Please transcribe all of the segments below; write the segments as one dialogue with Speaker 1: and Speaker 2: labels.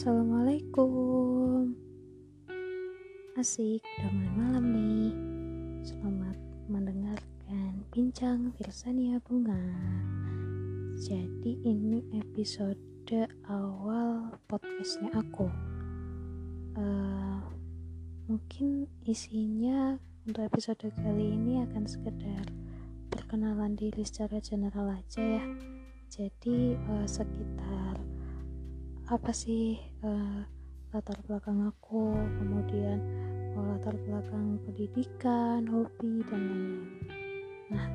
Speaker 1: Assalamualaikum. Asik, udah mulai malam nih. Selamat mendengarkan Bincang Firsania Bunga. Jadi ini episode awal podcastnya aku. Uh, Mungkin isinya untuk episode kali ini akan sekedar perkenalan diri secara general aja ya. Jadi uh, sekitar apa sih uh, latar belakang aku kemudian uh, latar belakang pendidikan hobi dan lain-lain. Nah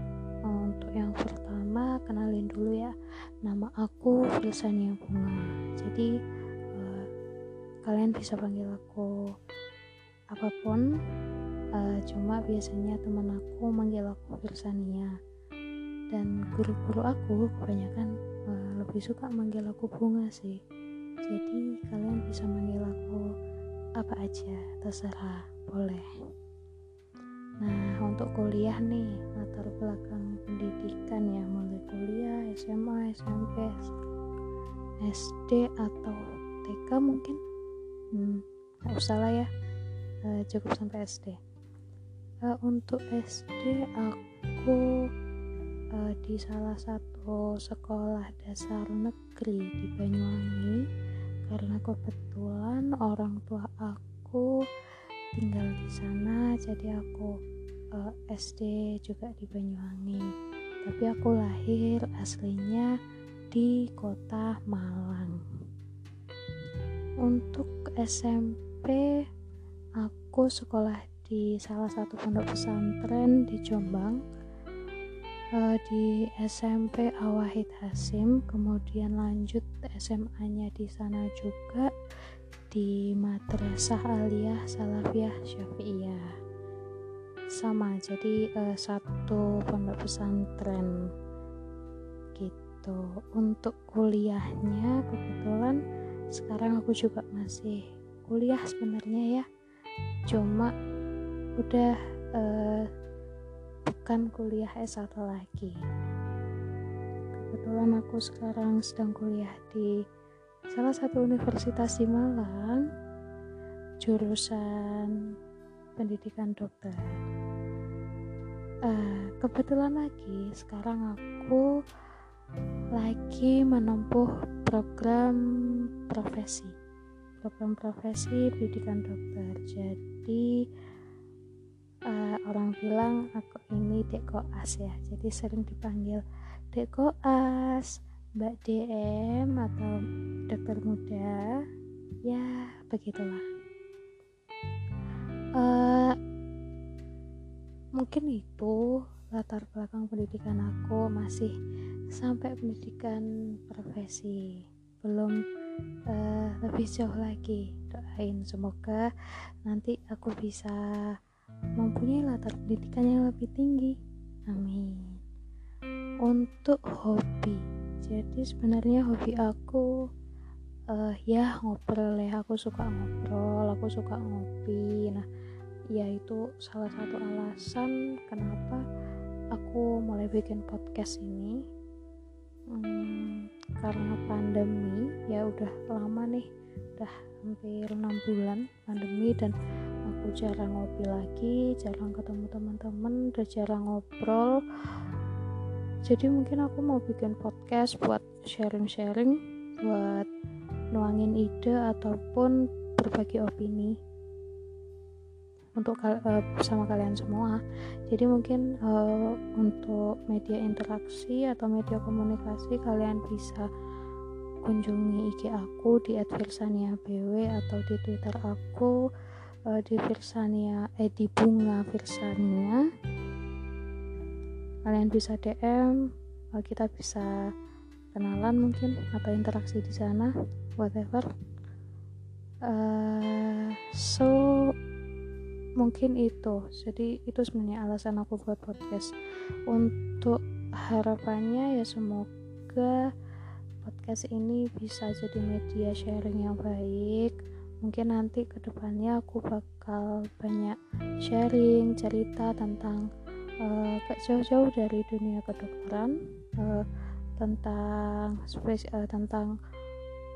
Speaker 1: uh, untuk yang pertama kenalin dulu ya. Nama aku Filsania Bunga. Jadi uh, kalian bisa panggil aku apa pun. Uh, cuma biasanya teman aku manggil aku Filsania dan guru-guru aku kebanyakan uh, lebih suka manggil aku bunga sih jadi kalian bisa manggil aku apa aja terserah boleh. Nah untuk kuliah nih latar belakang pendidikan ya mulai kuliah SMA SMP SD atau TK mungkin? Hmm, nggak usah lah ya. Uh, cukup sampai SD uh, eh, untuk SD aku uh, di salah satu sekolah dasar negeri di Banyuwangi karena kebetulan orang tua aku tinggal di sana jadi aku uh, eh, SD juga di Banyuwangi. Tapi aku lahir aslinya di kota Malang. Untuk SMP aku sekolah di salah satu pondok pesantren di Jombang uh, di SMP Awahid Hasim kemudian lanjut SMA-nya di sana juga di Madrasah Aliyah Salafiyah Syafi'iyah. Sama jadi uh, satu pondok pesantren gitu. Untuk kuliahnya kebetulan sekarang aku juga masih kuliah sebenarnya ya. Cuma udah uh, bukan kuliah S1 lagi. Kebetulan aku sekarang sedang kuliah di salah satu universitas di Malang jurusan pendidikan dokter. Uh, kebetulan lagi sekarang aku lagi menempuh program profesi. Program profesi pendidikan dokter. Jadi bilang aku ini dek koas ya. Jadi sering dipanggil dek koas mbak DM atau dokter muda. Ya begitulah. Uh, mungkin itu latar belakang pendidikan aku. Masih sampai pendidikan profesi. Belum uh, lebih jauh lagi. Doain semoga nanti aku bisa mempunyai latar pendidikan yang lebih tinggi. Amin. Untuk hobi, jadi sebenarnya hobi aku uh, ya ngobrol ya. Aku suka ngobrol, aku suka ngopi. Nah, ya itu salah satu alasan kenapa aku mulai bikin podcast ini. Hmm, karena pandemi ya udah lama nih, udah hampir enam bulan pandemi dan aku jarang ngopi lagi jarang ketemu teman-teman udah jarang ngobrol. Jadi mungkin aku mau bikin podcast buat sharing-sharing buat nuangin ide ataupun berbagi opini untuk uh, bersama kalian semua. Jadi mungkin uh, untuk media interaksi atau media komunikasi kalian bisa kunjungi IG aku di @firsania_bw atau di Twitter aku uh, di Virsania eh di bunga Virsania. Kalian bisa DM uh, kita bisa kenalan mungkin atau interaksi di sana whatever. Uh, so mungkin itu. Jadi itu sebenarnya alasan aku buat podcast. Untuk harapannya ya semoga podcast ini bisa jadi media sharing yang baik mungkin nanti ke depannya aku bakal banyak sharing cerita tentang uh, jauh-jauh dari dunia kedokteran uh, tentang spes uh, tentang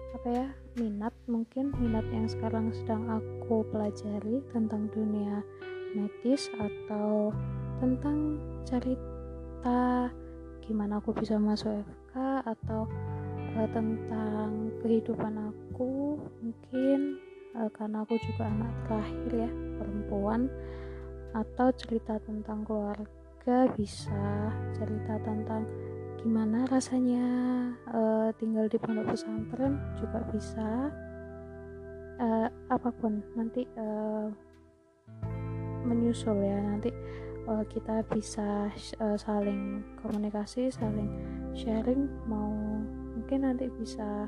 Speaker 1: apa ya minat mungkin minat yang sekarang sedang aku pelajari tentang dunia medis atau tentang cerita gimana aku bisa masuk FK atau uh, tentang kehidupan aku mungkin uh, karena aku juga anak terakhir ya perempuan. Atau cerita tentang keluarga bisa cerita tentang gimana rasanya uh, tinggal di pondok pesantren juga bisa. Uh, apa pun nanti uh, menyusul ya nanti uh, kita bisa uh, saling komunikasi saling sharing. Mau mungkin nanti bisa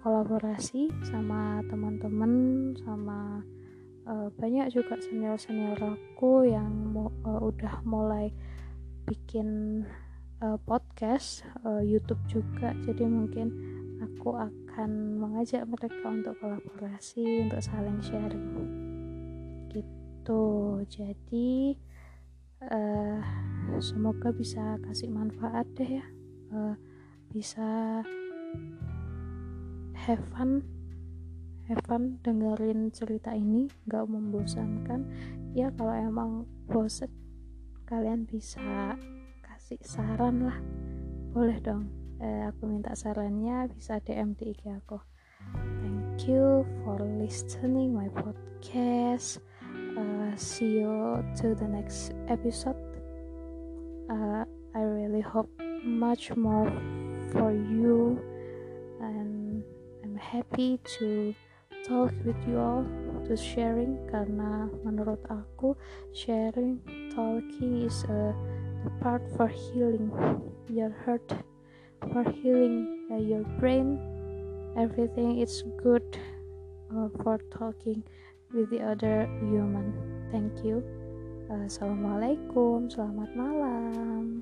Speaker 1: kolaborasi sama teman-teman sama uh, banyak juga senior-senior aku yang uh, udah mulai bikin uh, podcast uh, YouTube juga. Jadi mungkin aku akan mengajak mereka untuk kolaborasi untuk saling sharing. Gitu. Jadi uh, semoga bisa kasih manfaat deh ya. Uh, bisa have fun. Have fun dengerin cerita ini. Nggak membosankan. Ya kalau emang bosen kalian bisa kasih saran lah. Boleh dong. Eh, aku minta sarannya bisa DM di IG aku. Thank you for listening my podcast. Uh, see you to the next episode. Uh, I really hope much more for you. And happy to talk with you all to sharing karena menurut aku sharing talking is a part for healing. Your heart for healing uh, your brain everything is good uh, for talking with the other human. Thank you. Assalamualaikum selamat malam